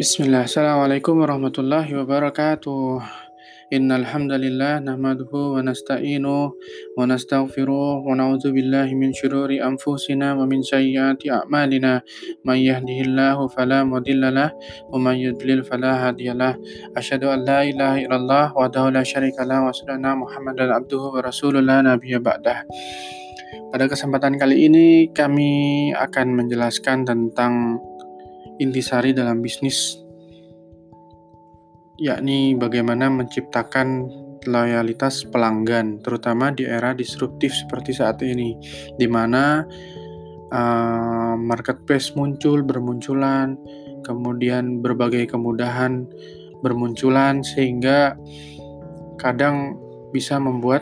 Bismillah, Assalamualaikum warahmatullahi wabarakatuh. Innal hamdalillah nahmaduhu wa nasta'inu wa nastaghfiruh wa na'udzu billahi min syururi anfusina wa min sayyiati a'malina. May yahdihillahu fala mudhillalah wa may yudlil fala hadiyalah. Asyhadu an la ilaha illallah wahdahu la syarikalah wa anna Muhammadan abduhu wa rasuluh la nabiyya ba'dah. Pada kesempatan kali ini kami akan menjelaskan tentang intisari dalam bisnis yakni bagaimana menciptakan loyalitas pelanggan, terutama di era disruptif seperti saat ini, di mana uh, marketplace muncul, bermunculan, kemudian berbagai kemudahan bermunculan, sehingga kadang bisa membuat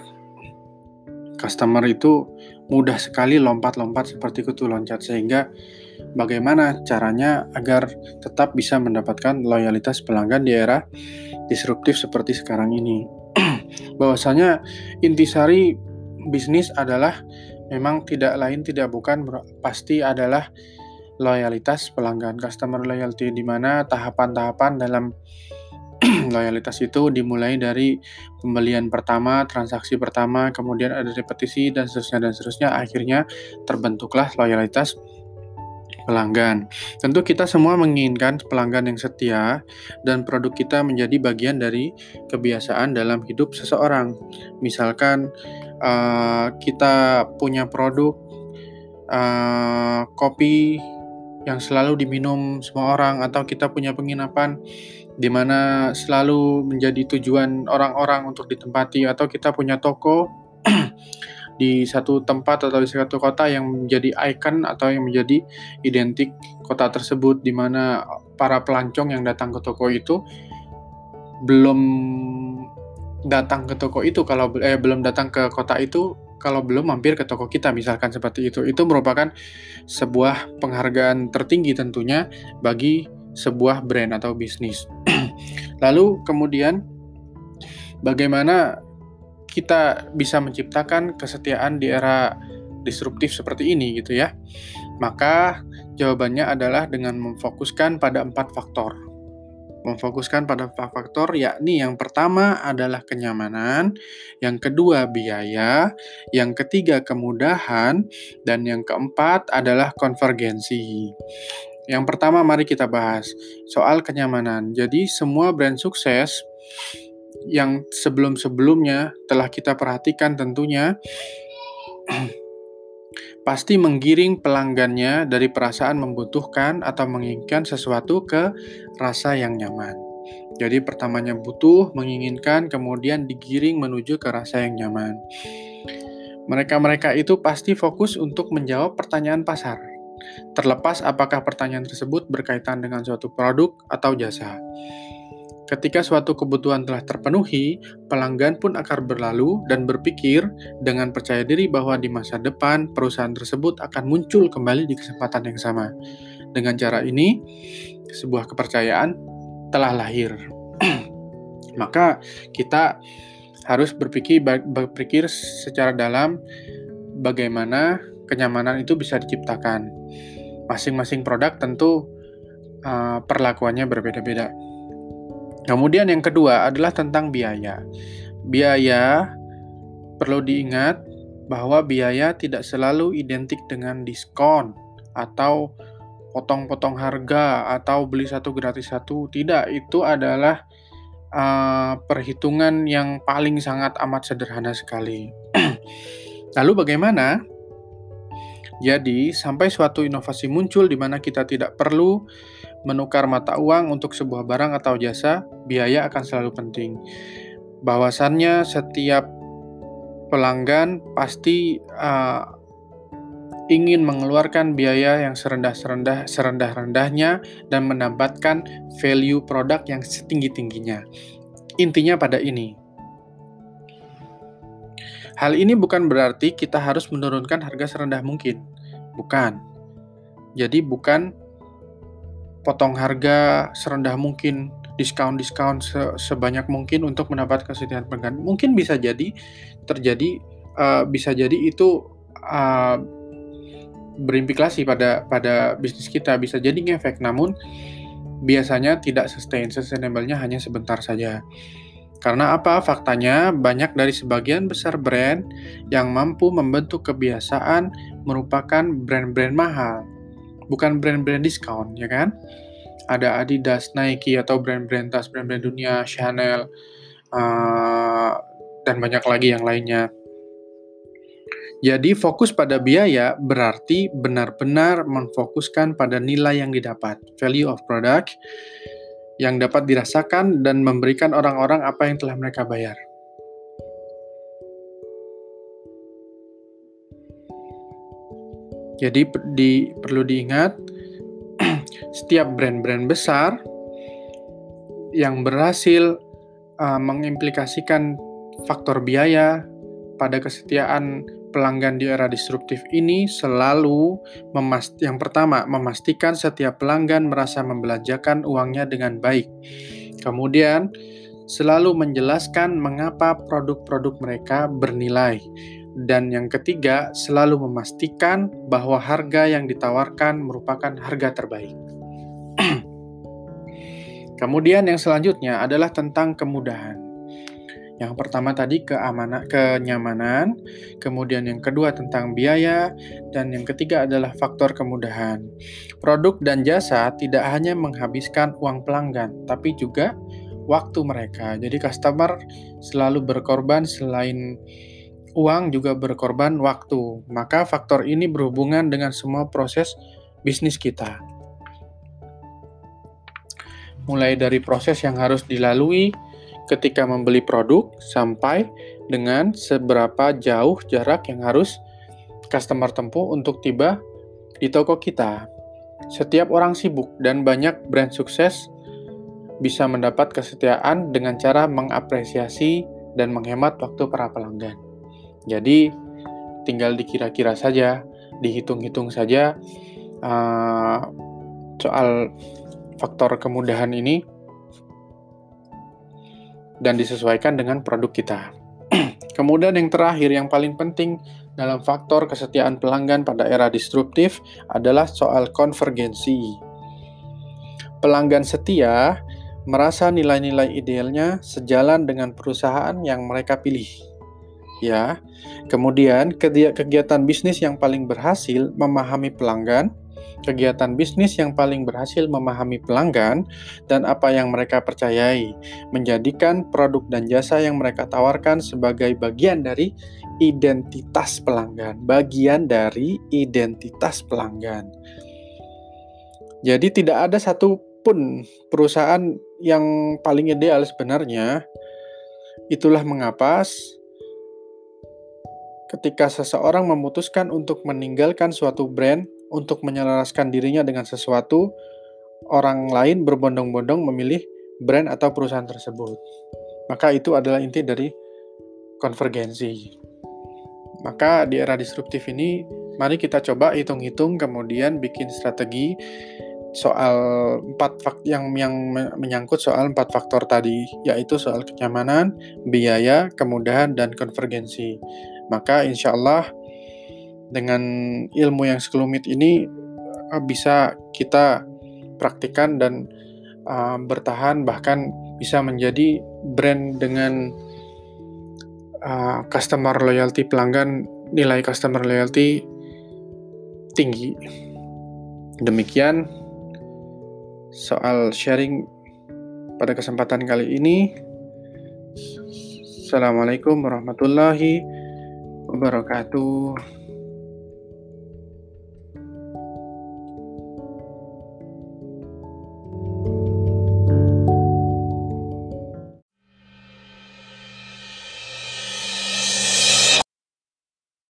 customer itu mudah sekali lompat-lompat seperti kutu loncat, sehingga bagaimana caranya agar tetap bisa mendapatkan loyalitas pelanggan di era disruptif seperti sekarang ini. Bahwasanya intisari bisnis adalah memang tidak lain tidak bukan pasti adalah loyalitas pelanggan customer loyalty di mana tahapan-tahapan dalam loyalitas itu dimulai dari pembelian pertama, transaksi pertama, kemudian ada repetisi dan seterusnya dan seterusnya akhirnya terbentuklah loyalitas pelanggan. Tentu kita semua menginginkan pelanggan yang setia dan produk kita menjadi bagian dari kebiasaan dalam hidup seseorang. Misalkan uh, kita punya produk uh, kopi yang selalu diminum semua orang atau kita punya penginapan di mana selalu menjadi tujuan orang-orang untuk ditempati atau kita punya toko di satu tempat atau di satu kota yang menjadi ikon atau yang menjadi identik kota tersebut di mana para pelancong yang datang ke toko itu belum datang ke toko itu kalau eh, belum datang ke kota itu kalau belum mampir ke toko kita misalkan seperti itu. Itu merupakan sebuah penghargaan tertinggi tentunya bagi sebuah brand atau bisnis. Lalu kemudian bagaimana kita bisa menciptakan kesetiaan di era disruptif seperti ini gitu ya? Maka jawabannya adalah dengan memfokuskan pada empat faktor. Memfokuskan pada empat faktor yakni yang pertama adalah kenyamanan, yang kedua biaya, yang ketiga kemudahan, dan yang keempat adalah konvergensi. Yang pertama mari kita bahas soal kenyamanan. Jadi semua brand sukses yang sebelum-sebelumnya telah kita perhatikan tentunya pasti menggiring pelanggannya dari perasaan membutuhkan atau menginginkan sesuatu ke rasa yang nyaman. Jadi pertamanya butuh, menginginkan, kemudian digiring menuju ke rasa yang nyaman. Mereka-mereka itu pasti fokus untuk menjawab pertanyaan pasar. Terlepas apakah pertanyaan tersebut berkaitan dengan suatu produk atau jasa. Ketika suatu kebutuhan telah terpenuhi, pelanggan pun akan berlalu dan berpikir dengan percaya diri bahwa di masa depan perusahaan tersebut akan muncul kembali di kesempatan yang sama. Dengan cara ini, sebuah kepercayaan telah lahir. Maka kita harus berpikir berpikir secara dalam bagaimana kenyamanan itu bisa diciptakan. Masing-masing produk tentu uh, perlakuannya berbeda-beda. Kemudian yang kedua adalah tentang biaya. Biaya perlu diingat bahwa biaya tidak selalu identik dengan diskon atau potong-potong harga atau beli satu gratis satu. Tidak, itu adalah uh, perhitungan yang paling sangat amat sederhana sekali. Lalu bagaimana? Jadi, sampai suatu inovasi muncul di mana kita tidak perlu menukar mata uang untuk sebuah barang atau jasa, biaya akan selalu penting. Bahwasannya setiap pelanggan pasti uh, ingin mengeluarkan biaya yang serendah-serendah serendah-rendahnya dan mendapatkan value produk yang setinggi-tingginya. Intinya pada ini. Hal ini bukan berarti kita harus menurunkan harga serendah mungkin. Bukan. Jadi bukan potong harga serendah mungkin, diskon-diskon se sebanyak mungkin untuk mendapat kesetiaan pelanggan. Mungkin bisa jadi terjadi uh, bisa jadi itu uh, berimplikasi pada pada bisnis kita bisa jadi ngefek namun biasanya tidak sustain. Sustainable-nya hanya sebentar saja. Karena apa? Faktanya banyak dari sebagian besar brand yang mampu membentuk kebiasaan merupakan brand-brand mahal, bukan brand-brand diskon, ya kan? Ada Adidas, Nike, atau brand-brand tas, brand-brand dunia, Chanel, uh, dan banyak lagi yang lainnya. Jadi fokus pada biaya berarti benar-benar memfokuskan pada nilai yang didapat, value of product, yang dapat dirasakan dan memberikan orang-orang apa yang telah mereka bayar. Jadi di, perlu diingat, setiap brand-brand besar yang berhasil uh, mengimplikasikan faktor biaya pada kesetiaan pelanggan di era disruptif ini selalu memast yang pertama memastikan setiap pelanggan merasa membelanjakan uangnya dengan baik. Kemudian selalu menjelaskan mengapa produk-produk mereka bernilai. Dan yang ketiga, selalu memastikan bahwa harga yang ditawarkan merupakan harga terbaik. Kemudian yang selanjutnya adalah tentang kemudahan. Yang pertama tadi keamanan, kenyamanan, kemudian yang kedua tentang biaya, dan yang ketiga adalah faktor kemudahan. Produk dan jasa tidak hanya menghabiskan uang pelanggan, tapi juga waktu mereka. Jadi customer selalu berkorban selain uang juga berkorban waktu. Maka faktor ini berhubungan dengan semua proses bisnis kita. Mulai dari proses yang harus dilalui, ketika membeli produk sampai dengan seberapa jauh jarak yang harus customer tempuh untuk tiba di toko kita. Setiap orang sibuk dan banyak brand sukses bisa mendapat kesetiaan dengan cara mengapresiasi dan menghemat waktu para pelanggan. Jadi, tinggal dikira-kira saja, dihitung-hitung saja uh, soal faktor kemudahan ini dan disesuaikan dengan produk kita. Kemudian yang terakhir yang paling penting dalam faktor kesetiaan pelanggan pada era disruptif adalah soal konvergensi. Pelanggan setia merasa nilai-nilai idealnya sejalan dengan perusahaan yang mereka pilih. Ya. Kemudian kegiatan bisnis yang paling berhasil memahami pelanggan kegiatan bisnis yang paling berhasil memahami pelanggan dan apa yang mereka percayai, menjadikan produk dan jasa yang mereka tawarkan sebagai bagian dari identitas pelanggan, bagian dari identitas pelanggan. Jadi tidak ada satupun perusahaan yang paling ideal sebenarnya. Itulah mengapa ketika seseorang memutuskan untuk meninggalkan suatu brand untuk menyelaraskan dirinya dengan sesuatu, orang lain berbondong-bondong memilih brand atau perusahaan tersebut. Maka itu adalah inti dari konvergensi. Maka di era disruptif ini, mari kita coba hitung-hitung kemudian bikin strategi soal empat faktor yang yang menyangkut soal empat faktor tadi, yaitu soal kenyamanan, biaya, kemudahan, dan konvergensi. Maka insya Allah dengan ilmu yang sekelumit ini uh, bisa kita praktikkan dan uh, bertahan bahkan bisa menjadi brand dengan uh, customer loyalty pelanggan nilai customer loyalty tinggi. Demikian soal sharing pada kesempatan kali ini. Assalamualaikum warahmatullahi wabarakatuh.